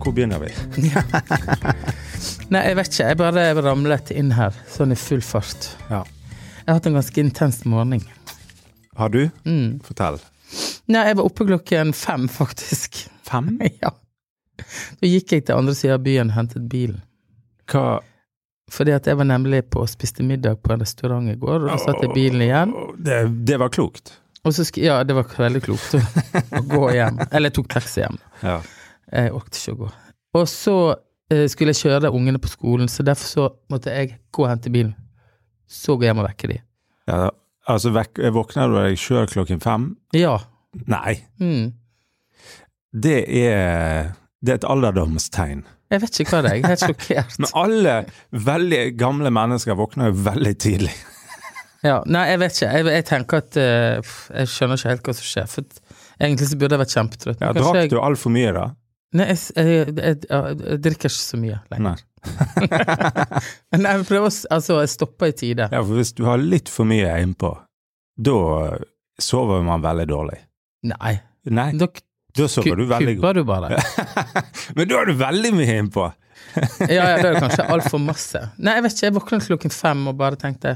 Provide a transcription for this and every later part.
hvor begynner vi? Nei, jeg vet ikke. Jeg bare ramlet inn her, sånn i full fart. Ja. Jeg har hatt en ganske intens morgen. Har du? Mm. Fortell. Nei, jeg var oppe klokken fem, faktisk. Fem? Ja. Da gikk jeg til andre sida av byen og hentet bilen. Hva Fordi at jeg var nemlig på og spiste middag på en restaurant i går, og da satt jeg bilen igjen. Det, det var klokt. Ja, det var veldig klokt å, å gå hjem. Eller jeg tok taxi hjem. Ja. Jeg orket ikke å gå. Og så eh, skulle jeg kjøre ungene på skolen, så derfor så måtte jeg gå og hente bilen. Så gå hjem og vekke de. ja altså, vek, våkner du deg sjøl klokken fem? Ja. Nei. Mm. Det er, det er et alderdomstegn. Jeg vet ikke hva det er. Jeg er helt sjokkert. Men alle veldig gamle mennesker våkner jo veldig tidlig. Ja, nei, jeg vet ikke. Jeg, jeg tenker at uh, Jeg skjønner ikke helt hva som skjer. For egentlig så burde jeg vært kjempetrøtt. Ja, Drakk jeg, du altfor mye da? Nei, jeg, jeg, jeg, jeg, jeg drikker ikke så mye lenger. Nei. Men jeg prøver å Altså, stoppe i tide. Ja, for hvis du har litt for mye innpå, da sover man veldig dårlig. Nei. Nei, Da da sover du veldig godt. du bare. Men da har du veldig mye innpå. Ja, ja, da er det kanskje altfor masse. Nei, jeg vet ikke. Jeg våknet klokken fem og bare tenkte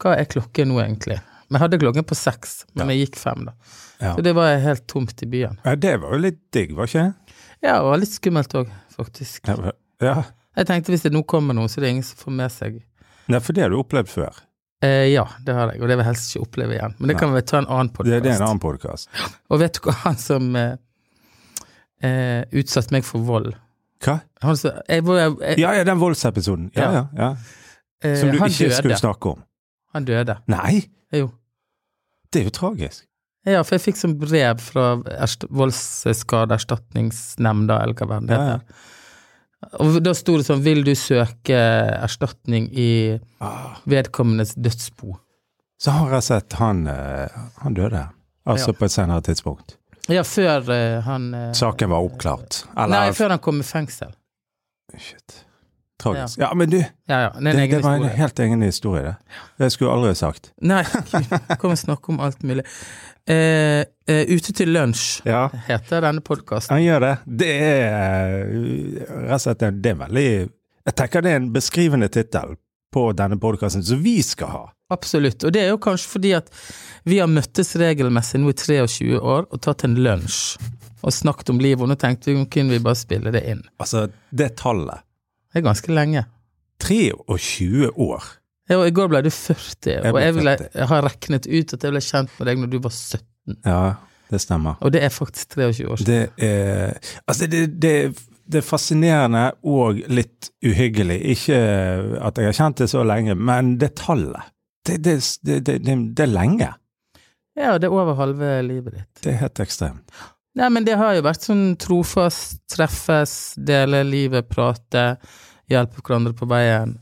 hva er klokken nå, egentlig? Men jeg hadde klokken på seks, men jeg gikk fem, da. Ja. Så det var helt tomt i byen. Ja, det var jo litt digg, var ikke det? Ja, og litt skummelt òg, faktisk. Ja, Ja, Jeg tenkte hvis det nå kommer noen, så det er ingen som får med seg Nei, for det har du opplevd før. eh, Ja, det har jeg, og det vil jeg helst ikke oppleve igjen. Men det kan vi ta en annen Det, podkast. det er en annen podkast. Og vet du hva han som eh, eh, utsatte meg for vold Hva? han som, jeg, var- jeg, Ja, ja, den voldsepisoden. Ja, ja, ja. eh, Som du ikke døde. skulle snakke om. Han døde. Nei, Jo. det er jo tragisk. Ja, for jeg fikk sånn brev fra erst- Voldsskadeerstatningsnemnda, eller hva det Ja, heter. Og da sto det sånn Vil du søke erstatning i Ah. vedkommendes dødsbo? Så har jeg sett han eh, Han døde. Altså Ja. på et senere tidspunkt. Ja, før eh, han eh, Saken var oppklart. Eller Nei, før han kom i fengsel. Shit. Tragisk. Ja, men du, det, Ja, ja. Det er det var en historie. helt egen historie, det. Det skulle jeg aldri ha sagt. Nei, vi kom og snakke om alt mulig. Eh, eh, Ute til lunsj Ja, heter denne podkasten. han gjør det. Det er eh, rett og slett en- det er veldig Jeg tenker det er en beskrivende tittel på denne podkasten som vi skal ha. Absolutt. Og det er jo kanskje fordi at vi har møttes regelmessig nå i 23 år og tatt en lunsj og snakket om livet, og nå tenkte vi om kunne vi bare spille det inn. Altså, det tallet. Det er ganske lenge. 23 år. Ja, og I går ble du 40, Jeg og jeg, ble, 40. jeg har regnet ut at jeg ble kjent med deg når du var 17. Ja, det stemmer. Og det er faktisk 23 år siden. Det er Altså, det, det, det er fascinerende og litt uhyggelig. Ikke at jeg har kjent det så lenge, men det tallet. Det, det, det, det, det, det er lenge. Ja, det er over halve livet ditt. Det er helt ekstremt. Nei, men det har jo vært sånn trofast, treffes, dele livet, prate, hjelpe hverandre på veien,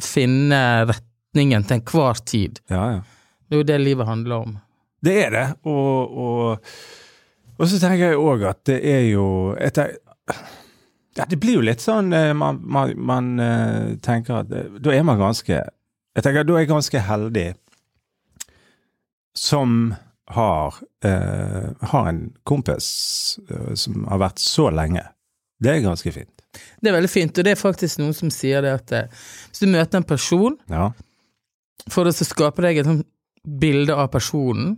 finne retningen til enhver tid. Ja, ja. Det er jo det livet handler om. Det er det, og, og, og så tenker jeg òg at det er jo etter, ja, Det blir jo litt sånn eh, man, man, man eh, tenker at eh, da er man ganske Jeg tenker da er jeg ganske heldig som har eh, har en kompis eh, som har vært så lenge. Det er ganske fint. Det er veldig fint, og det er faktisk noen som sier det at eh, hvis du møter en person, Ja. for å så skape deg et sånt bilde av personen,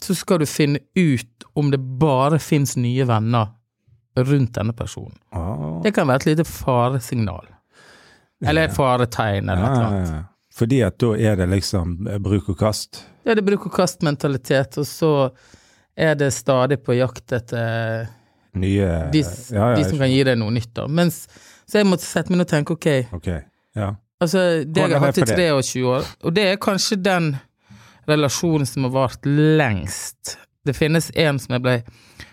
så skal du finne ut om det bare fins nye venner rundt denne personen. Ah. Det kan være et lite faresignal. Eller et faretegn, eller Ja, noe annet. Fordi at da er det liksom bruk og kast. Ja, det er bruk og kast-mentalitet, og så er det stadig på jakt etter Nye de, ja, ja, de som kan gi deg noe nytt, da. Mens, så jeg måtte sette meg ned og tenke, ok, okay Ja. altså det jeg har hatt i 23 år, og det er kanskje den relasjonen som har vart lengst. Det finnes en som jeg ble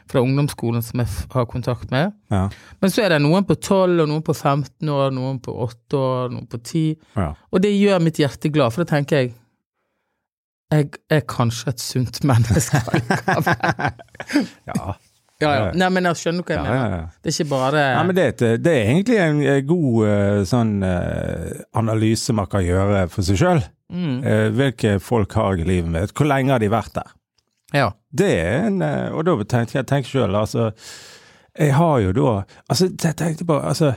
fra ungdomsskolen som jeg har kontakt med. Ja. Men så er det noen på 12, og noen på 15 år, noen på 8 år, noen på 10. ja. Og det gjør mitt hjerte glad, for da tenker jeg jeg er kanskje et sunt menneske. ja. ja, ja. Nei, men jeg skjønner hva jeg Ja, mener. Det er ikke bare Nei, men det, er det er egentlig en eh, god eh, sånn eh, analyse man kan gjøre for seg sjøl. mm, Hvilke folk har jeg i livet mitt? Hvor lenge har de vært der? Ja. Det er en Og da tenkte jeg tenk sjøl, altså Jeg har jo da Altså, jeg tenkte på Altså,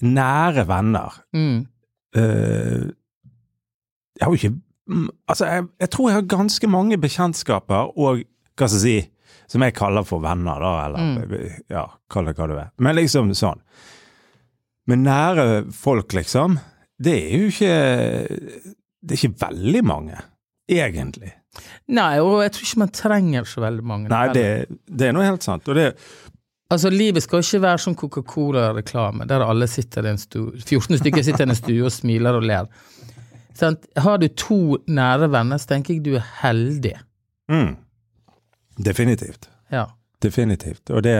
nære venner. Mm. uh, jeg har jo ikke Altså, jeg, jeg tror jeg har ganske mange bekjentskaper og hva skal jeg si Som jeg kaller for venner, da, eller ja, kall det hva du vil. Men liksom sånn. Men nære folk, liksom, det er jo ikke Det er ikke veldig mange, egentlig. Nei, og jeg tror ikke man trenger så veldig mange. Nei, det, det er noe helt sant. Og det Altså, livet skal ikke være som Coca-Cola-reklame, der alle sitter i en stue 14 stykker sitter i en stue og smiler og ler. Sant? Har du to nære venner, så tenker jeg du er heldig. mm, Definitivt. Ja. Definitivt. Og det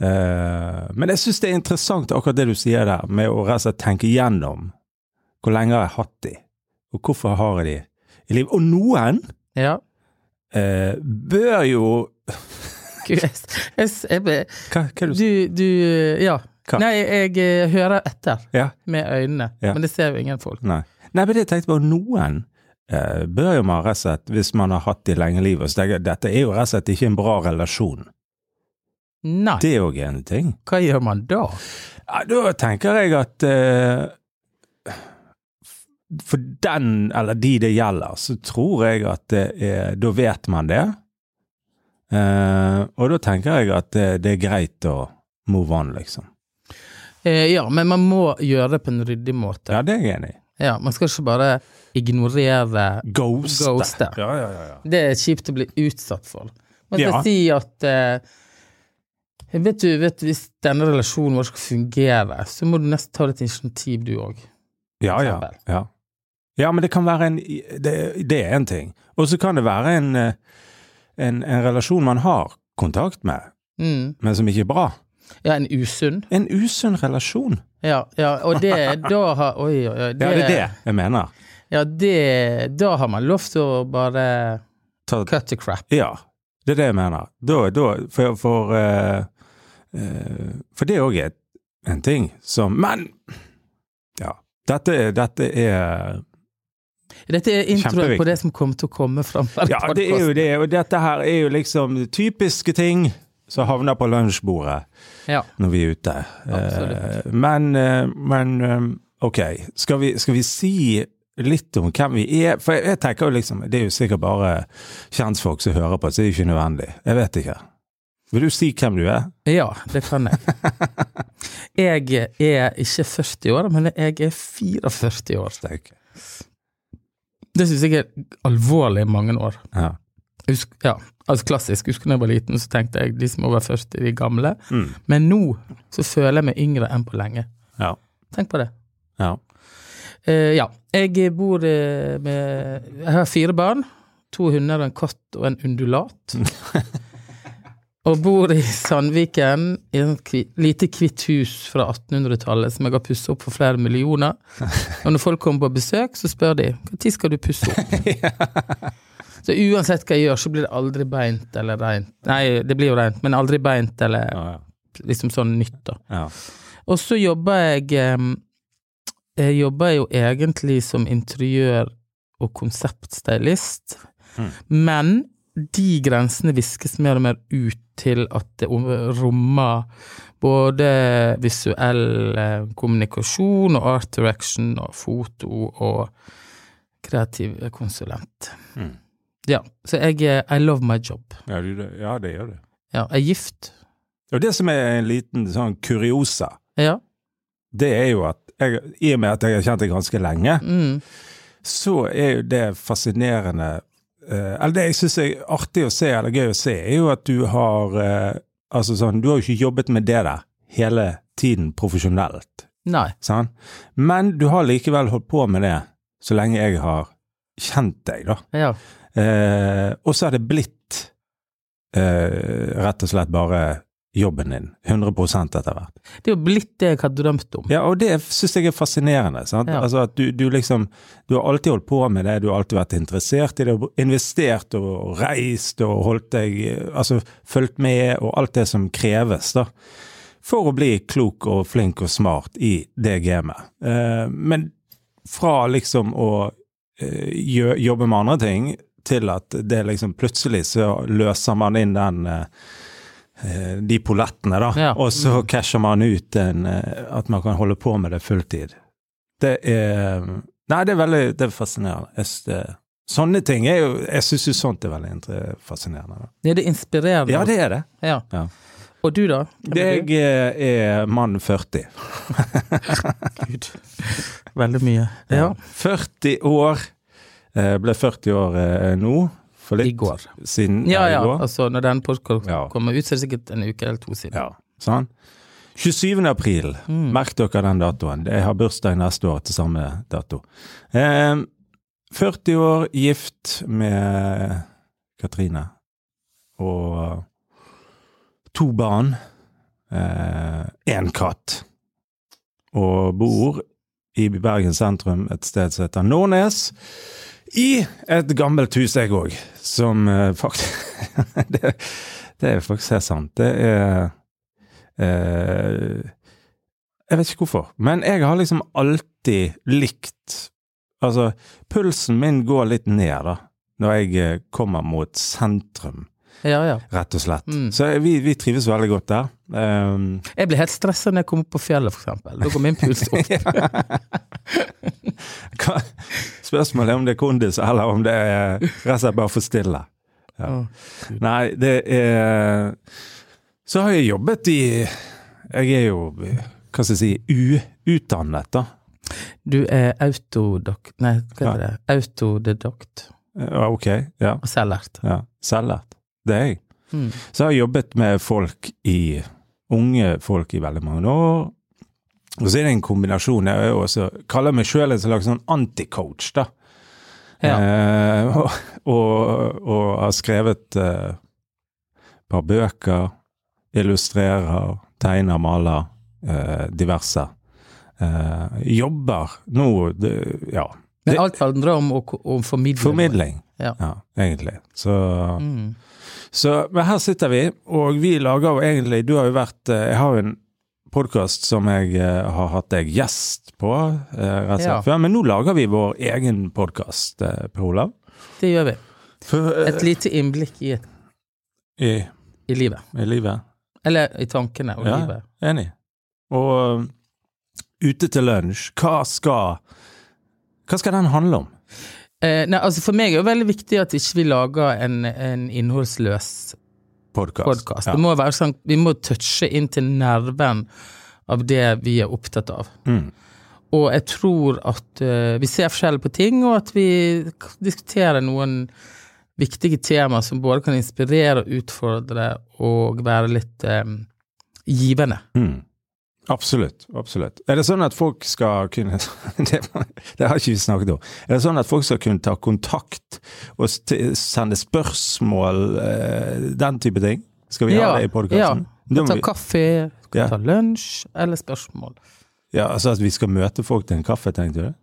eh, Men jeg syns det er interessant akkurat det du sier der, med å rett og slett tenke gjennom hvor lenge har jeg hatt de, og hvorfor har jeg de i livet. Og noen ja. eh, bør jo Gud, jeg, jeg, jeg, Hva, hva du Du, du Ja. Hva? Nei, jeg eh, hører etter Ja. med øynene, Ja. men det ser jo ingen folk. Nei. Nei, men det jeg tenkte på, noen eh, bør jo man rett og slett, hvis man har hatt de lenge i livet, så tenker jeg dette er jo rett og slett ikke en bra relasjon. Nei, Det er òg en ting. hva gjør man da? Ja, da tenker jeg at eh, for den, eller de det gjelder, så tror jeg at det er Da vet man det. Eh, og da tenker jeg at det, det er greit å move on, liksom. Eh, ja, men man må gjøre det på en ryddig måte. Ja, det er jeg enig i. Ja, Man skal ikke bare ignorere Ghoste. Ghoste. Ja, ja, ja, ja. Det er kjipt å bli utsatt for. Man skal Ja. si at eh, vet du, vet Hvis denne relasjonen vår skal fungere, så må du nesten ta litt initiativ, du òg. Ja, ja, ja. Ja, men det kan være en Det, det er en ting. Og så kan det være en, eh, en, en relasjon man har kontakt med, Mm. men som ikke er bra. Ja, en usunn. En usunn relasjon. Ja, ja, og det da har Oi, oi, oi. Ja, det er det jeg mener. Ja, det Da har man lov til å bare Ta, cut the crap. ja, det er det jeg mener. Da, da For, for, uh, uh, for det òg er en ting som Men ja. Dette, dette er Dette er introen på det som kommer til å komme fram. Ja, det er jo det. Og dette her er jo liksom typiske ting som havner på lunsjbordet Ja. når vi er ute. Absolutt. Eh, men, eh, men eh, ok, skal vi, skal vi si litt om hvem vi er? For jeg, tenker jo liksom, det er jo sikkert bare kjentfolk som hører på, så det er jo ikke nødvendig. Jeg vet ikke. Vil du si hvem du er? Ja, det kan jeg. Jeg er ikke 40 år, men jeg er 44 år. Det syns jeg er alvorlig mange år. Ja. Husk, ja, altså klassisk. Husker jeg var liten, så tenkte jeg de som er over 40, de gamle. Mm. Men nå så føler jeg meg yngre enn på lenge. Ja. Tenk på det. ja. Uh, ja, jeg bor uh, med Jeg har fire barn. To hunder, en katt og en undulat. og bor i Sandviken, i et kvi- lite hvitt hus fra 1800-tallet som jeg har pussa opp for flere millioner. Og når folk kommer på besøk, så spør de når skal du pusse opp. Så uansett hva jeg gjør, så blir det aldri beint eller reint. Nei, det blir jo reint, men aldri beint eller Ja, ja. liksom sånn nytt, da. ja. Og så jobber jeg Jeg jobber jo egentlig som interiør- og konseptstylist, Mm. men de grensene viskes mer og mer ut til at det om- rommer både visuell eh, kommunikasjon og art direction og foto og kreativ konsulent. Mm. Ja, så jeg er I love my job. Ja, du, ja, det gjør du. Ja, jeg er gift. Og det som er en liten sånn kuriosa, Ja. det er jo at jeg, i og med at jeg har kjent deg ganske lenge, Mm. så er jo det fascinerende Uh, Eller det jeg syns er artig å se, eller gøy å se, er jo at du har uh, Altså sånn, du har jo ikke jobbet med det der hele tiden profesjonelt, Nei. Sånn? Men du har likevel holdt på med det så lenge jeg har kjent deg, da. Ja. Eh, og så er det blitt eh, rett og slett bare jobben din. 100 etter hvert. Det er jo blitt det jeg har drømt om. Ja, og det syns jeg er fascinerende. sant? Ja. Altså at du, du liksom Du har alltid holdt på med det, du har alltid vært interessert i det, investert og reist og holdt deg Altså fulgt med og alt det som kreves, da. For å bli klok og flink og smart i det gamet. Eh, men fra liksom å eh, jobbe med andre ting, til at det liksom plutselig så løser man inn den eh, eh, de pollettene, da. Ja. Og så casher man ut en, eh, at man kan holde på med det fulltid. Det er Nei, det er veldig det er fascinerende. Jeg, det, sånne ting er jo Jeg syns jo sånt er veldig fascinerende. Da. Ja, det er inspirerende. Ja, det er det. Ja. Ja. Og du, da? Jeg er mann 40. Gud. Veldig mye. Ja. 40 år. Eh, ble 40 år eh, nå. For litt I går. siden. Ja, ja. går. Altså, når den podkasten Ja. kommer ut, så er det sikkert en uke eller to siden. Ja, sånn. 27. april. Mm. Merk dere den datoen. Jeg har bursdag neste år til samme dato. Eh, 40 år gift med Katrine. Og to barn. Én katt. Og bor i Bergen sentrum et sted som heter Nordnes. I et gammelt hus, jeg òg, som eh, faktisk det, det er faktisk helt sant. Det er eh, Jeg vet ikke hvorfor, men jeg har liksom alltid likt Altså, pulsen min går litt ned, da, når jeg eh, kommer mot sentrum, Ja, ja. rett og slett. Mm. Så vi, vi trives veldig godt der. Um, Jeg blir helt stressa når jeg kommer opp på fjellet, eksempel. Da går min puls opp. Spørsmålet er om det er kondis, eller om det er rett og slett bare for stille. Ja. Nei, det er Så har jeg jobbet i Jeg er jo, hva skal jeg si, uutdannet, da. Du er autodokt Nei, hva heter det? Autodidakt. Ja, ok. Ja. Og selvlært. ja. Selvlært. Det er jeg. Mm. Så jeg har jobbet med folk i Unge folk i veldig mange år. Og så er det en kombinasjon. Jeg er også, kaller meg sjøl en slags sånn anti-coach, da. Ja. Eh, og, og, og har skrevet eh, et par bøker. Illustrerer, tegner, maler. Eh, diverse. Eh, jobber nå det, Ja. Men alt handler om om formidling? Formidling. Ja. ja, egentlig. Så Mm. Så men her sitter vi, og vi lager jo egentlig Du har jo vært eh, Jeg har jo en podkast som jeg eh, har hatt deg gjest på eh, rett og slett Ja. før, men nå lager vi vår egen podkast, eh, Per Olav. Det gjør vi. For, Et lite innblikk i, i, i livet. I livet. Eller i tankene og Ja. livet. Enig. Og eh, ute til lunsj, hva skal Hva skal den handle om? Eh, nei, altså For meg er det veldig viktig at ikke vi lager en, en innholdsløs Podkast. podkast. Ja. Det må være sånn, vi må touche inn til nerven av det vi er opptatt av. Mm. Og jeg tror at uh, vi ser forskjell på ting, og at vi diskuterer noen viktige temaer som både kan inspirere og utfordre og være litt um, givende. Mm. Absolutt. absolutt. Er det sånn at folk skal kunne det, det har ikke vi snakket om. Er det sånn at folk skal kunne ta kontakt og sende spørsmål, eh, den type ting? Skal vi ha det i podkasten? Ja. Ta kaffe, Ja. ta lunsj eller spørsmål. ja, altså at vi skal møte folk til en kaffe, tenkte du?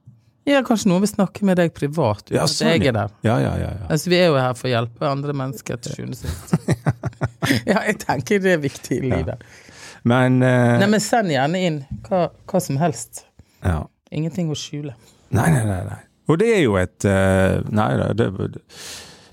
Ja, kanskje noen vil snakke med deg privat Ja, sånn, jeg er der. Ja, ja, ja. ja. Altså, vi er jo her for å hjelpe andre mennesker til sjuende sist. ja, jeg tenker det er viktig i livet. Men, uh, Nei, men send gjerne inn hva, hva som helst. ja. Ingenting å skjule. Nei, nei, nei. nei. Og det er jo et uh, Nei da, det,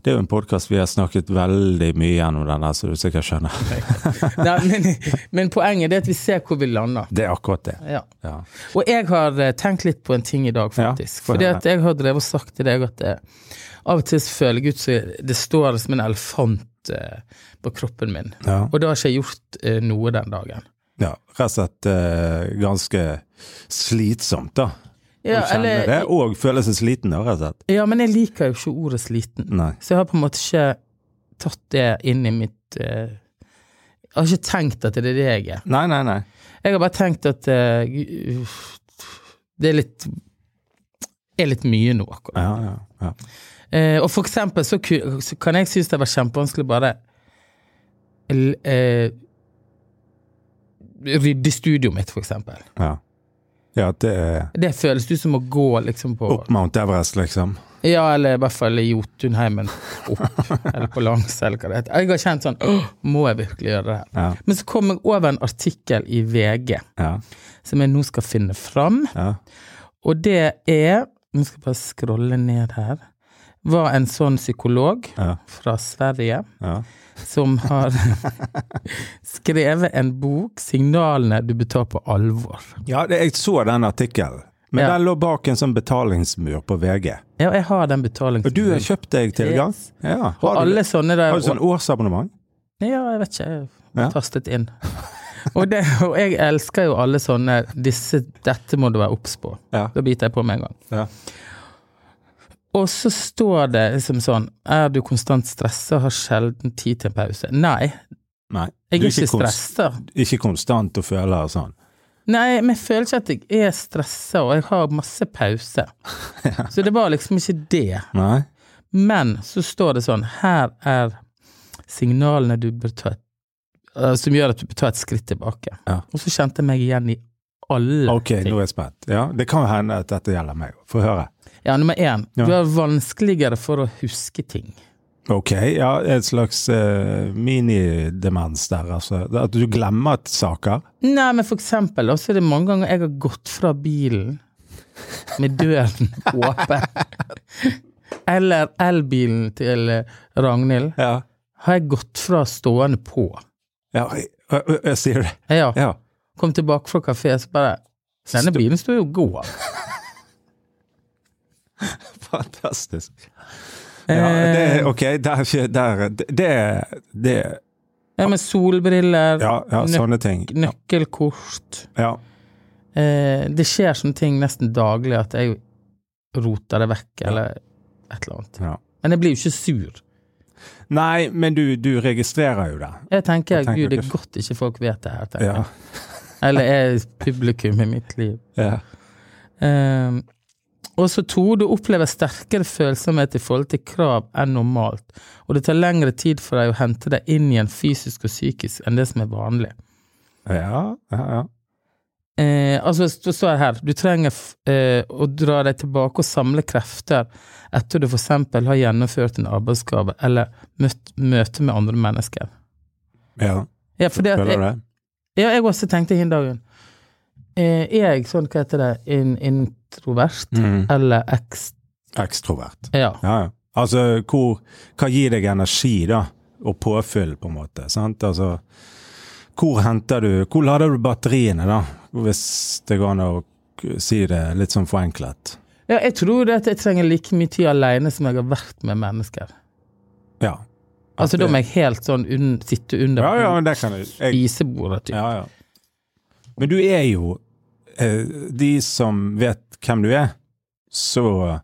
det er jo en podkast vi har snakket veldig mye gjennom den der, så du sikkert skjønner. Nei, men, men poenget er at vi ser hvor vi lander. Det er akkurat det. Ja. Ja. Og jeg har eh, tenkt litt på en ting i dag, faktisk. Få Fordi at jeg har drevet og sagt til deg at det, av og til føler jeg ut som det står som en elefant på kroppen min. Ja. Og da har ikke jeg gjort eh, noe den dagen. ja. Rett og slett eh, ganske slitsomt, da. Ja, eller- det, og føle seg sliten, da, rett og slett. ja, men jeg liker jo ikke ordet sliten. Nei. Så jeg har på en måte ikke tatt det inn i mitt eh, Jeg har ikke tenkt at det er det jeg er. Nei, nei, nei. Jeg har bare tenkt at uh, det er litt er litt mye nå, akkurat. Ja, ja, ja. Eh, og for eksempel så, kan jeg synes det var kjempevanskelig bare eh, Rydde studioet mitt, for eksempel. ja. Ja, det Det føles ut som å gå liksom på opp Mount Everest, liksom. Ja, eller i hvert fall i Jotunheimen opp, eller på langs, eller hva det heter. Jeg har kjent sånn må jeg virkelig gjøre det her? Ja, Men så kom jeg over en artikkel i VG ja, som jeg nå skal finne fram, ja. og det er Nå skal jeg bare scrolle ned her. Var en sånn psykolog Ja, fra Sverige ja. som har skrevet en bok, 'Signalene du bør ta på alvor'. Ja, jeg så den artikkelen. Men Ja. den lå bak en sånn betalingsmur på VG. Ja, jeg har den betalingsmuren. Og du har kjøpt deg tilgang? Yes. Ja. Og Har du, alle sånne der har du sånn årsabonnement? Ja, jeg vet ikke. Jeg har tastet inn. og, det, og jeg elsker jo alle sånne disse, Dette må du være obs på. Ja. Da biter jeg på med en gang. ja. Og så står det liksom sånn Er du konstant stressa og har sjelden tid til en pause? Nei, Nei. jeg er, er ikke stressa. Ikke konstant og føler sånn. Nei, men jeg føler ikke at jeg er stressa, og jeg har masse pause. Så det var liksom ikke det. Nei? Men så står det sånn Her er signalene du bør ta eh, Som gjør at du bør ta et skritt tilbake. Ja. Og så kjente jeg meg igjen i alle Ok, ting. nå er jeg spent. Ja, Det kan hende at dette gjelder meg. Få høre. Ja, nummer én. Du har vanskeligere for å huske ting. Ok, ja, et slags uh, minidemens der, altså. At du glemmer at saker. Nei, men for eksempel, også er det mange ganger jeg har gått fra bilen med døren åpen. Eller elbilen til eh, Ragnhild Ja. har jeg gått fra stående på. Ja, jeg, jeg, jeg sier det. Ja, Ja. kom tilbake fra kafé, så bare Denne bilen står jo og går. Fantastisk. Ja, det, Eh, ok, der, er der, det, det ja, med solbriller, Ja, ja nøk- nøkkelkort Ja. eh, Det skjer sånne ting nesten daglig at jeg roter det vekk, eller et eller annet. ja. Men jeg blir jo ikke sur. Nei, men du, du registrerer jo det. Jeg tenker, Jeg tenker gud, det er godt ikke folk vet det her. tenker jeg. Eller er publikum i mitt liv. ja. Eh, og så to, du opplever sterkere følsomhet i forhold til krav enn normalt, og det tar lengre tid for deg å hente deg inn igjen fysisk og psykisk enn det som er vanlig. Ja, ja, ja. Eh, altså, det står her, du trenger eh, å dra deg tilbake og samle krefter etter du for eksempel har gjennomført en arbeidsgave eller møtt møte med andre mennesker. ja. Ja, for det at jeg, ja, jeg også tenkte hin dagen, eh, jeg sånn, hva heter det, in, introvert Mm. eller ekst... Ekstrovert. Ja. Ja, ja. Altså, hvor, hva gir deg energi, da? Og påfyll, på en måte. Sant? Altså, hvor henter du Hvor lader du batteriene, da? Hvis det går an å si det litt sånn forenklet. ja, jeg tror at jeg trenger like mye tid alene som jeg har vært med mennesker. Ja. Altså, da må jeg helt sånn un, sitte under Ja, ja, det kan jeg. jeg spisebordet, typ. ja, ja. Men du er jo De som vet hvem du er, så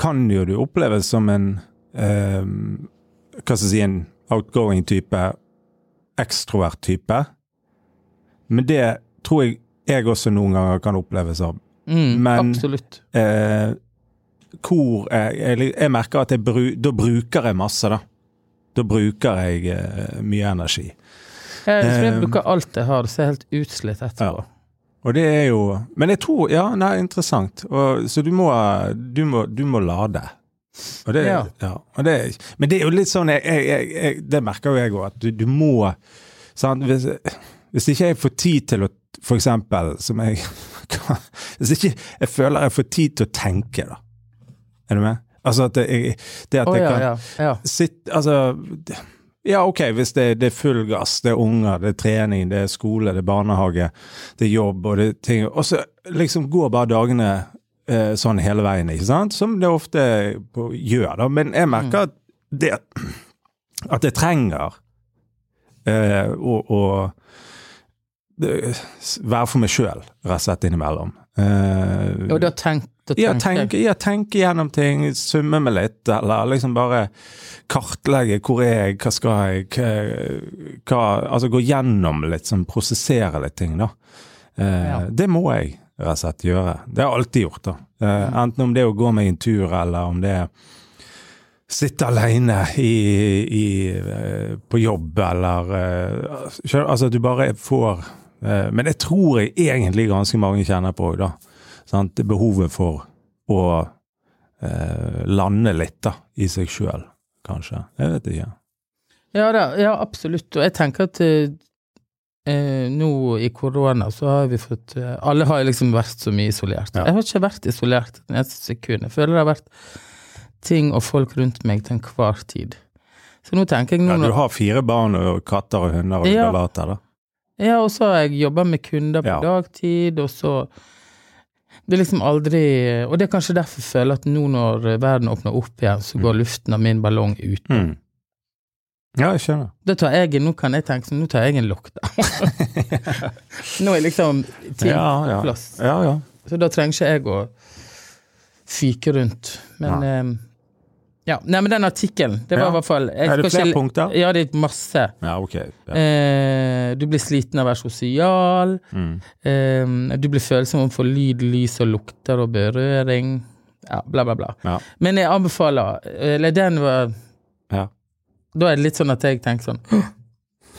kan jo du oppleves som en eh, Hva skal jeg si En outgoing type, ekstrovert type. Men det tror jeg jeg også noen ganger kan oppleves som. Mm, Men-. Eh, hvor jeg, jeg, jeg merker at jeg bru, da bruker jeg masse, da. Da bruker jeg eh, mye energi. Jeg, tror jeg Eh, bruker alt jeg har, det er helt utslitt etterpå. Ja. Og det er jo Men jeg tror Ja, nei, interessant. Og, så du må, du må, du må lade. Og det, Ja. ja. og det, men det er jo litt sånn jeg, jeg, jeg, Det merker jo jeg òg, at du, du må sant? Hvis, hvis ikke jeg får tid til å For eksempel, som jeg Hvis ikke jeg føler jeg får tid til å tenke, da. Er du med? Altså at jeg, det at jeg jeg ja, kan sitte Altså ja, ok, hvis det, det er full gass, det er unger, det er trening, det er skole, det er barnehage, det er jobb og det er ting Og så liksom går bare dagene eh, sånn hele veien, ikke sant? Som det ofte på, gjør, da. Men jeg merker at det At jeg trenger eh, å, å det, være for meg sjøl, rett og slett innimellom. Eh, Og da tenk, da ja, tenke, ja, tenk gjennom ting, summe meg litt, eller liksom bare kartlegge hvor er jeg, hva skal jeg, hva, hva Altså gå gjennom litt, sånn prosessere litt ting, da. Eh, Ja. Det må jeg rett og slett gjøre. Det har jeg alltid gjort, da. Eh, Enten om det er å gå meg en tur, eller om det er sitte alene i, i, eh, på jobb, eller eh, Altså, du bare får eh, Men det tror jeg egentlig ganske mange kjenner på, da. Sant? Behovet for å eh, lande litt da, i seg sjøl, kanskje. Jeg vet ikke. Ja da, ja absolutt. Og jeg tenker at eh, eh, nå i korona så har vi fått eh, Alle har liksom vært så mye isolert. Ja. Jeg har ikke vært isolert et eneste sekund. Jeg føler det har vært ting og folk rundt meg til enhver tid. Så nå tenker jeg nå Ja, du har fire barn og katter og hunder og Ja. undulater, da. Ja, og så har jeg jobba med kunder på Ja. dagtid, og så Det er liksom aldri Og det er kanskje derfor jeg føler at nå når verden åpner opp igjen, så går luften av min ballong ut. Mm. Ja, jeg skjønner. Da tar jeg Nå kan jeg tenke sånn, nå tar jeg en lockdown. nå er liksom ting Ja, ja. på plass. Ja. Så da trenger ikke jeg å fyke rundt. Men Ja. Nei, men den artikkelen, det var Ja. i hvert fall Er det flere punkter? Ja, det er masse. Ja, ok. Ja. Eh, du blir sliten av å være sosial. Mm. Eh, du blir følsom overfor lyd, lys og lukter og berøring. Ja, bla, bla, bla. Ja. Men jeg anbefaler Eller den var Ja. Da er det litt sånn at jeg tenker sånn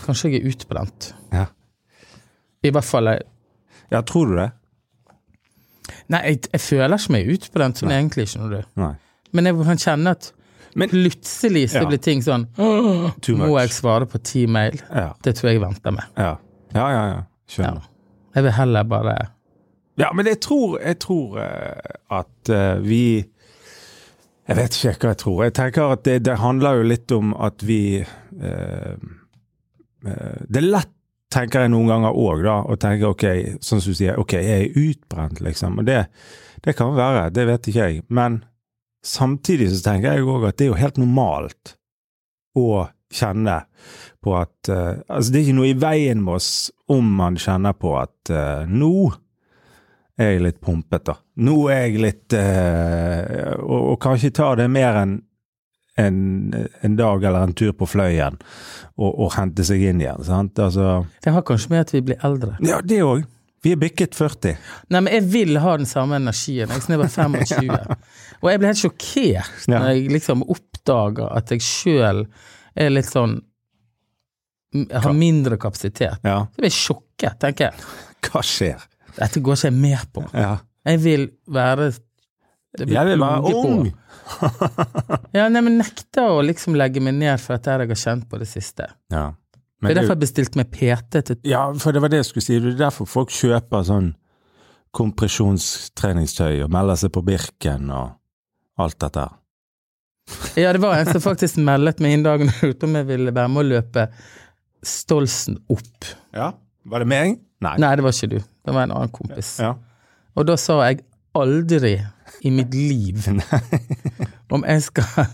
Kanskje jeg er utbrent. Ja. I hvert fall jeg- ja, tror du det? Nei, jeg, jeg føler ikke meg utbrent sånn egentlig, skjønner du. Nei. Men jeg kan kjenne at Men- plutselig så Ja. blir ting sånn «Åh, Too Må jeg svare på ti mail? Ja. Det tror jeg jeg venter med. Ja, ja, ja. ja. Skjønner. Jeg vil heller bare Ja, men jeg tror, jeg tror eh, at eh, vi Jeg vet ikke hva jeg tror. Jeg tenker at det, det handler jo litt om at vi eh, eh, Det er lett, tenker jeg noen ganger òg, da, å tenke ok, sånn som du sier, ok, jeg er utbrent, liksom. Og det, det kan være, det vet ikke jeg. Men samtidig så tenker jeg òg at det er jo helt normalt å kjenne på at uh, Altså, det er ikke noe i veien med oss om man kjenner på at uh, nå er jeg litt pumpet, da. Nå er jeg litt uh, og, og kanskje ta det mer enn en, en dag eller en tur på Fløyen og, og hente seg inn igjen. sant? Altså, Det har kanskje med at vi blir eldre. ja, det òg. Vi er bikket 40. Nei, men jeg vil ha den samme energien. Jeg, er jeg var 25. Og jeg ble helt sjokkert når jeg liksom oppdaga at jeg sjøl er litt sånn Jeg har mindre kapasitet. Ja. Så jeg ble sjokket, tenker jeg. Hva skjer? Dette går ikke jeg med på. Ja. Jeg vil være Jeg vil være ung! Ja, nei, men nekter å liksom legge meg ned for dette jeg har kjent på det siste. Ja. Det er derfor jeg bestilte meg PT til ja, for det var det jeg skulle si. Det er derfor folk kjøper sånn kompresjonstreningstøy og melder seg på Birken og alt dette. Ja, det var en som faktisk meldet meg inn dagen ut om jeg ville være med å løpe Stolsen opp. Ja. Var det meg? Nei. Nei, det var ikke du. Det var en annen kompis. Ja. Og da sa jeg aldri i mitt liv om jeg skal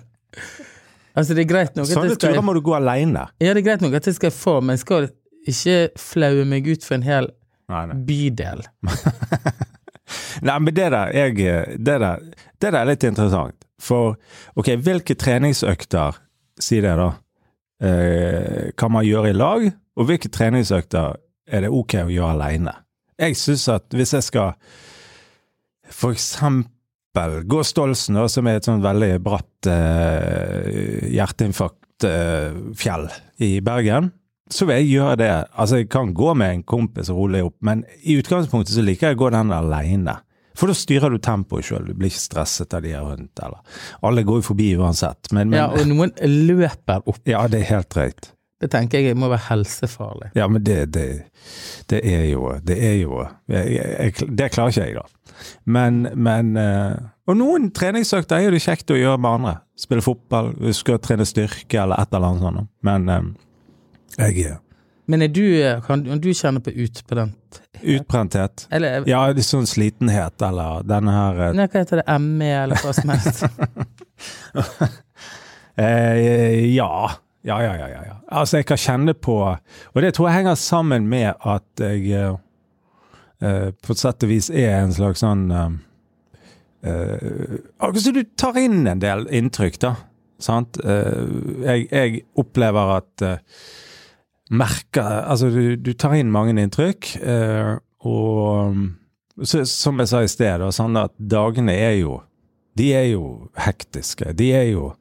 Altså, det er greit nok Sånne skal turer må du gå aleine. Ja, det er greit nok at jeg skal få, men jeg skal ikke flaue meg ut for en hel Nei, nei. bydel. Nei, men det der, jeg, det der, det der er litt interessant. For ok, hvilke treningsøkter, si det da, eh, kan man gjøre i lag, og hvilke treningsøkter er det ok å gjøre alene? Jeg synes at hvis jeg skal for eksempel gå Stolsen, da, som er et sånn veldig bratt eh, hjerteinfarktfjell i Bergen, så vil jeg gjøre det. Altså, jeg kan gå med en kompis og rolig opp, men i utgangspunktet så liker jeg å gå den alene. For da styrer du tempoet sjøl, du blir ikke stresset av de her rundt, eller Alle går jo forbi uansett, men, men Ja, og noen løper opp. ja, det er helt drøyt. Det tenker jeg må være helsefarlig. Ja, men det, det, det er jo Det er jo jeg, jeg, Det klarer ikke jeg, da. Men, men eh, Og noen treningsøkter er jo det kjekt å gjøre med andre. Spille fotball, huske å trene styrke eller et eller annet sånt. Men eh, jeg Men er du, kan du kjenne på utbrent utbrenthet. Eller Ja, det sånn slitenhet eller denne her eh, Nei, hva heter det? ME, eller hva som helst? Eh, ja. Ja, ja, ja, ja. Altså, jeg kan kjenne på Og det tror jeg henger sammen med at jeg eh, eh, på sett og vis er en slags sånn eh, eh, Akkurat som du tar inn en del inntrykk, da. Sant? Eh, jeg, jeg opplever at eh, Merker Altså, du, du tar inn mange inntrykk, og så, som jeg sa i sted, da, sånn at dagene er jo De er jo hektiske. De er jo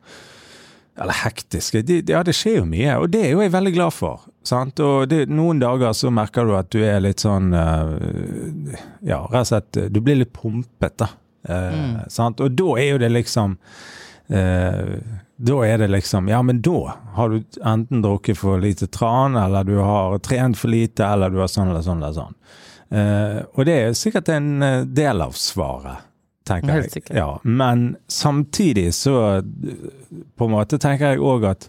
eller hektiske. De, ja, det skjer jo mye, og det er jo jeg veldig glad for. Sant? Og det, noen dager så merker du at du er litt sånn eh, Ja, rett og slett Du blir litt pumpet, da. Eh, sant? Og da er jo det liksom eh, Da er det liksom Ja, men da har du enten drukket for lite tran, eller du har trent for lite, eller du har sånn eller sånn eller sånn. Eh, og det er sikkert en eh, del av svaret. Tenker Helt jeg. Ja, men samtidig så på en måte tenker jeg òg at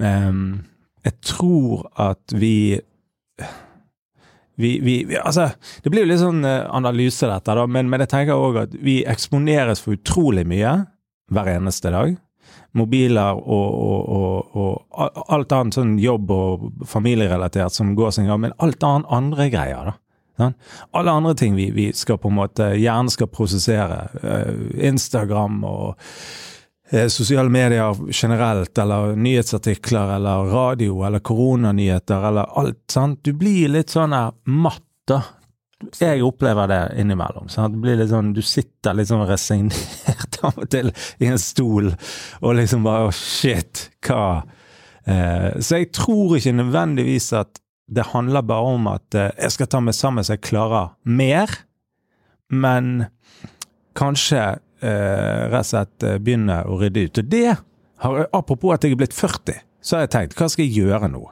um, Jeg tror at vi vi, vi, vi, altså, det blir jo litt sånn eh, analyse, dette, da, men, men jeg tenker òg at vi eksponeres for utrolig mye hver eneste dag. Mobiler og, og, og, og alt annet sånn jobb og familierelatert som går sin gang, men alt annet andre greier, da. Sant? Alle andre ting vi, vi skal på en måte gjerne skal prosessere. eh, Instagram og eh, sosiale medier generelt, eller nyhetsartikler, eller radio, eller koronanyheter, eller alt. sant? Du blir litt sånn matt, da. Jeg opplever det innimellom. Sant? Det blir litt sånn, du sitter litt sånn resignert av og til i en stol, og liksom bare «Å, shit, hva eh, Så jeg tror ikke nødvendigvis at det handler bare om at eh, jeg skal ta meg sammen så jeg klarer mer, men kanskje eh, rett og slett eh, begynne å rydde ut. Og det, har, apropos at jeg er blitt 40, så har jeg tenkt, hva skal jeg gjøre nå?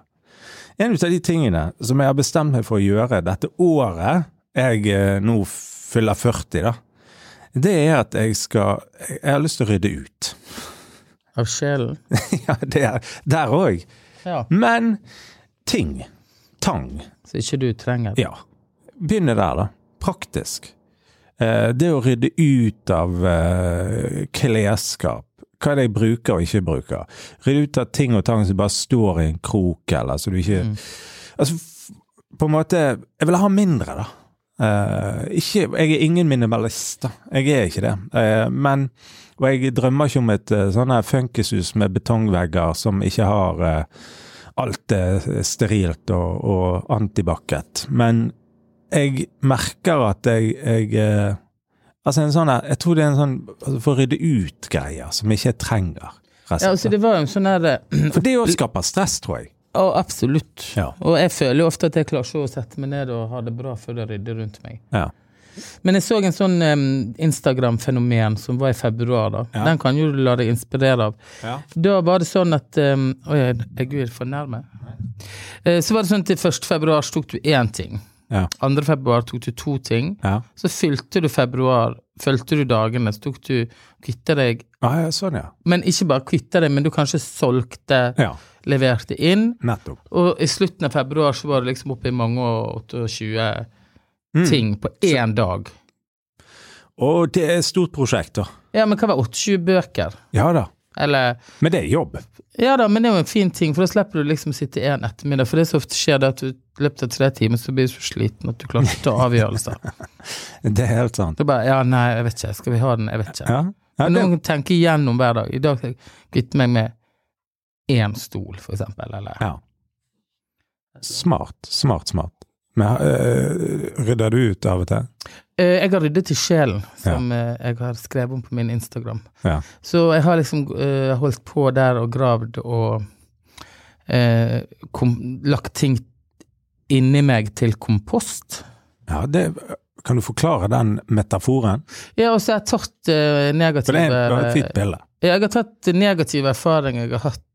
En av de tingene som jeg har bestemt meg for å gjøre dette året jeg eh, nå fyller 40, da, det er at jeg skal Jeg har lyst til å rydde ut. Av sjelen. ja, det er, der òg. Ja. Men ting. Tang. Så ikke du trenger det. Ja. Begynne der, da. Praktisk. Eh, det å rydde ut av eh, klesskap. Hva er det jeg bruker og ikke bruker? Rydde ut av ting og tang som bare står i en krok, eller så du ikke Mm. Altså, på en måte Jeg vil ha mindre, da. Uh, ikke, jeg er ingen minimalist, da. Jeg er ikke det. Uh, men Og jeg drømmer ikke om et uh, sånn funkishus med betongvegger som ikke har eh, alt er sterilt og, og antibac-et. Men jeg merker at jeg, jeg eh, Altså en sånn her Jeg tror det er en sånn altså, For å rydde ut greier som ikke jeg trenger. Resten. Ja, altså det var jo en sånn der For det òg skaper stress, tror jeg. Ja, absolutt. Ja. Og jeg føler jo ofte at jeg klarer ikke å sette meg ned og ha det bra før det rydder rundt meg. Ja. Men jeg så en sånn um, Instagram-fenomen som var i februar, da. Ja. Den kan jo du la deg inspirere av. Ja. Da var det sånn at um, Oi, jeg, er for nærme. Uh, så var det sånn at til 1. februar tok du én ting. Ja. 2. februar tok du to ting. Ja. Så fylte du februar, fulgte du dagene, så tok du kvitta deg Ah, ja, sånn, ja. Men ikke bare kvitta deg, men du kanskje solgte, leverte inn. nettopp. Og i slutten av februar så var det liksom oppe i mange og 28 Mm. ting på én dag. Og det er et stort prosjekt, da. Ja, men hva var 28 bøker? Ja da. Eller Men det er jobb. Ja da, men det er jo en fin ting, for da slipper du liksom sitte en ettermiddag. For det som ofte skjer, det at du i løpet av tre timer så blir du så sliten at du klarer ikke å ta avgjørelser. Det er helt sant. Du bare ja, nei, jeg vet ikke, skal vi ha den? Jeg vet ikke. Ja. ja Men det, noen tenker igjennom hver dag. I dag skal jeg kvitte meg med én stol, for eksempel. Eller ja. Smart, smart, smart. Men uh, rydder du ut av og til? Uh, Jeg har ryddet i sjelen, som eh, jeg har skrevet om på min Instagram. Ja. Så jeg har liksom uh, holdt på der og gravd og kom, lagt ting inni meg til kompost. ja det, kan du forklare den metaforen? Ja, og så har jeg tatt negative For det er et fint bilde. Jeg har tatt negative erfaringer jeg har hatt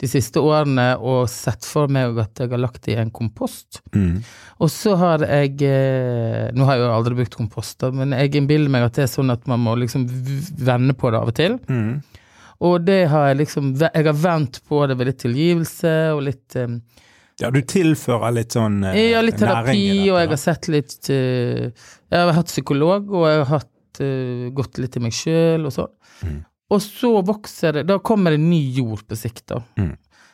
de siste årene, og sett for meg at jeg har lagt det i en kompost. Mm. Og så har jeg eh, Nå har jeg jo aldri brukt kompost, men jeg innbiller meg at det er sånn at man må liksom vende på det av og til. Mm. Og det har jeg liksom Jeg har vendt på det ved litt tilgivelse og litt eh, Ja, du tilfører litt sånn øh, Ja, litt terapi, dette, og jeg har sett litt eh, Jeg har hatt psykolog, og jeg har hatt, eh, gått litt i meg sjøl og sånn. Mm. Og så vokser det Da kommer det ny jord på sikt, da.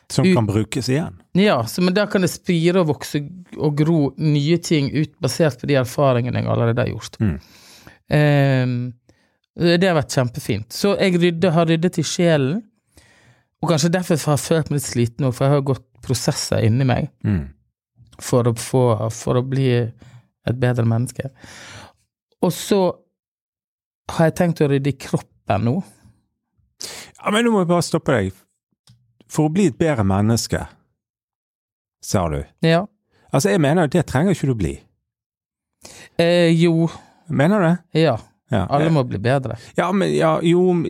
Som ut- kan brukes igjen. Ja, så, men da kan det spire og vokse og gro nye ting ut basert på de erfaringene jeg allerede har gjort. Mm. Ehm, det har vært kjempefint. Så jeg rydde, har ryddet i sjelen, og kanskje derfor har jeg følt meg litt sliten nå, for jeg har gått prosesser inni meg Mm. for å, få, for å bli et bedre menneske. Og så har jeg tenkt å rydde i kroppen nå. Ja, men nå må jeg bare stoppe deg. For å bli et bedre menneske, sa du. Ja. Altså, jeg mener det trenger ikke du bli. Eh, jo, Mener du det? ja. Ja. Alle må bli bedre. Ja, men ja, jo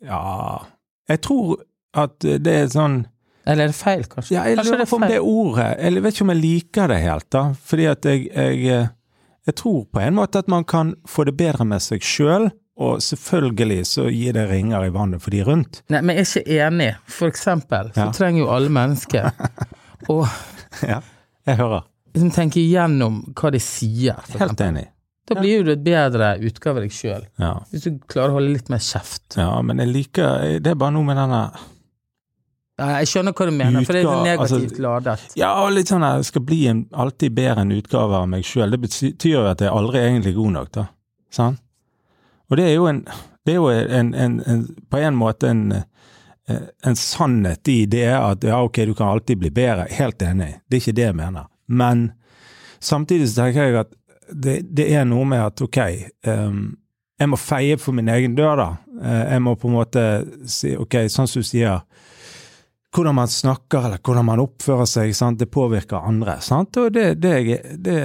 Ja. Jeg tror at det er sånn Eller er det feil, kanskje? Ja, jeg lurer er på om det ordet Jeg vet ikke om jeg liker det helt, da. Fordi at jeg, jeg, eh, jeg tror på en måte at man kan få det bedre med seg sjøl og selvfølgelig så gir det ringer i vannet for de rundt. Nei, men jeg er ikke enig. For eksempel så Ja. trenger jo alle mennesker å Ja, jeg hører. liksom tenke igjennom hva de sier. Helt eksempel. enig. Da blir jo du et bedre utgave av deg sjøl. Ja. Hvis du klarer å holde litt mer kjeft. ja, men jeg liker Det er bare noe med denne jeg skjønner hva du mener, for det er Utga- altså- negativt ladet. Ja, og litt sånn jeg skal bli en alltid bedre en utgave av meg sjøl. Det betyr jo at jeg aldri er egentlig god nok, da. Sant? Og det er jo en Det er jo en, en, på en måte en eh, sannhet i det at ja, ok, du kan alltid bli bedre. Helt enig, det er ikke det jeg mener. Men samtidig så tenker jeg at det, det er noe med at ok, um, jeg må feie for min egen dør, da. Eh, jeg må på en måte si ok, sånn som du sier, hvordan man snakker eller hvordan man oppfører seg, sant? det påvirker andre. Sant? Og, det, det, det,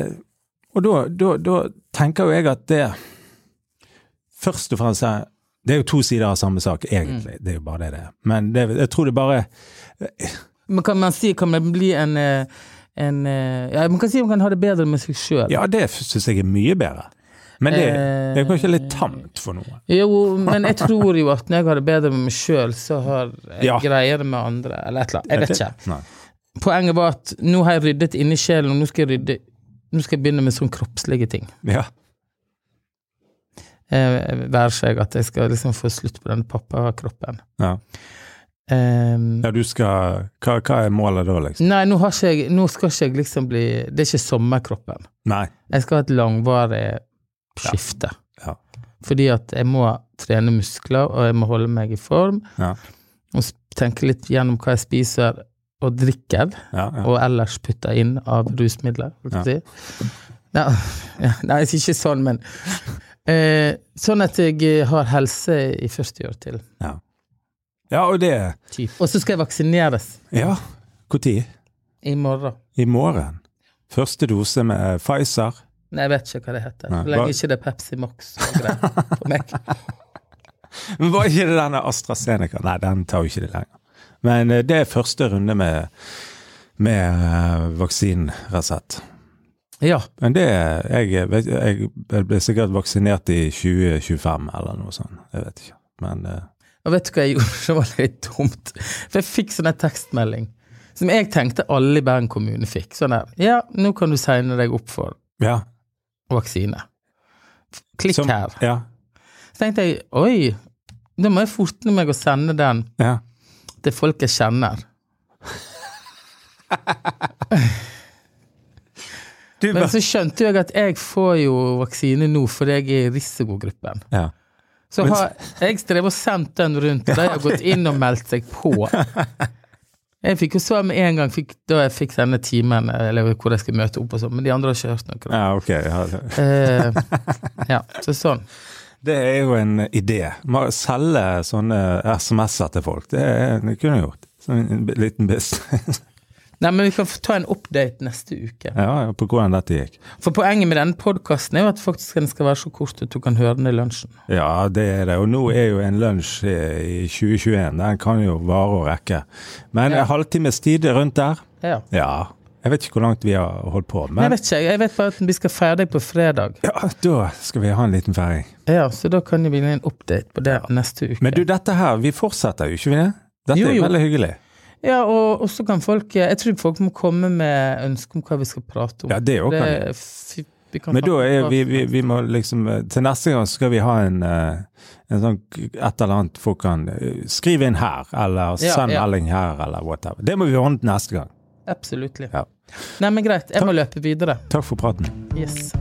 og da, da, da tenker jo jeg at det først og fremst er Det er jo to sider av samme sak, egentlig. Det er jo bare det det er. Men det, jeg tror det bare Men kan man si, kan man bli en, eh, en eh, Ja, man kan si man kan ha det bedre med seg sjøl. Ja, det syns jeg er mye bedre. Men det, det er kanskje litt tamt for noe? Jo, men jeg tror jo at når jeg har det bedre med meg sjøl, så har jeg Ja. greier det med andre, eller et eller annet. Jeg vet ikke. Nei. Poenget var at nå har jeg ryddet inni sjelen, og nå skal jeg rydde Nå skal jeg begynne med sånn kroppslige ting. Ja. Eh, Være seg at jeg skal liksom få slutt på den pappakroppen. Ja. Um, ja, du skal hva, hva er målet da, liksom? Nei, nå, jeg, nå skal ikke jeg liksom bli Det er ikke sommerkroppen. Nei. Jeg skal ha et langvarig skifte. Ja. Fordi at jeg må trene muskler, og jeg må holde meg i form. Ja. Og tenke litt gjennom hva jeg spiser og drikker, Ja, ja. og ellers putter inn av rusmidler. holdt jeg på å Si. Ja, ja, nei, ikke sånn, men eh, Sånn at jeg eh, har helse i 40 år til. ja. ja, og det Typ. Og så skal jeg vaksineres Ja, når? i morgen. I morgen. Første dose med Pfizer. Nei, jeg vet ikke hva det heter. Så lenge ikke det er Pepsi Max og greier på meg. Men var ikke det denne AstraZeneca? Nei, den tar jo ikke det lenger. Men eh, det er første runde med, med eh, vaksineresept. Ja. Men det jeg, jeg, jeg ble sikkert vaksinert i 2025 eller noe sånt. Jeg vet ikke. Men uh... Og vet du hva jeg gjorde som var litt dumt? For jeg fikk sånn en tekstmelding som jeg tenkte alle i Bergen kommune fikk. Sånn der Ja, nå kan du signe deg opp for ja. vaksine. Klikk Som- her. Ja. Så tenkte jeg oi, da må jeg forte meg å sende den ja. til folk jeg kjenner. Du, Men så skjønte jeg at jeg får jo vaksine nå fordi jeg er i risikogruppen. ja. Så har jeg drevet og sendt den rundt, og de har gått inn og meldt seg på. Jeg fikk jo svar med en gang fikk, da jeg fikk denne timen, eller hvor jeg skal møte opp og sånn, men de andre har ikke hørt noe. ja, ok. Ja. Eh, ja, så sånn. Det er jo en idé. Selge sånne SMS-er til folk. Det, er, det kunne jeg gjort. Sånn en liten business. Nei, men vi kan ta en update neste uke. Ja, på hvordan dette gikk. For poenget med denne podkasten er jo at faktisk den skal være så kort at du kan høre den i lunsjen. Ja, det er det. Og nå er jo en lunsj i i 2021. Den kan jo vare og rekke. Men Ja. en halvtimes tid rundt der? Ja. Ja. Jeg vet ikke hvor langt vi har holdt på, Men jeg vet ikke, jeg vet bare at vi skal ferdig på fredag. ja, da skal vi ha en liten feiring. Ja, så da kan vi gi en update på det neste uke. Men du, dette her, vi fortsetter jo ikke vi det? Dette Jo, er veldig hyggelig. Ja, og og så kan folk Jeg tror folk må komme med ønske om hva vi skal prate om. Ja, det òg kan. Men da er vi, vi, vi må liksom eh, Til neste gang skal vi ha en, eh, en sånn et eller annet folk kan eh, skrive inn her, eller send ja. melding her, eller whatever. Det må vi ordne neste gang. Absolutt. Ja. Nei, men greit. Jeg må løpe videre. Takk for praten. Yes.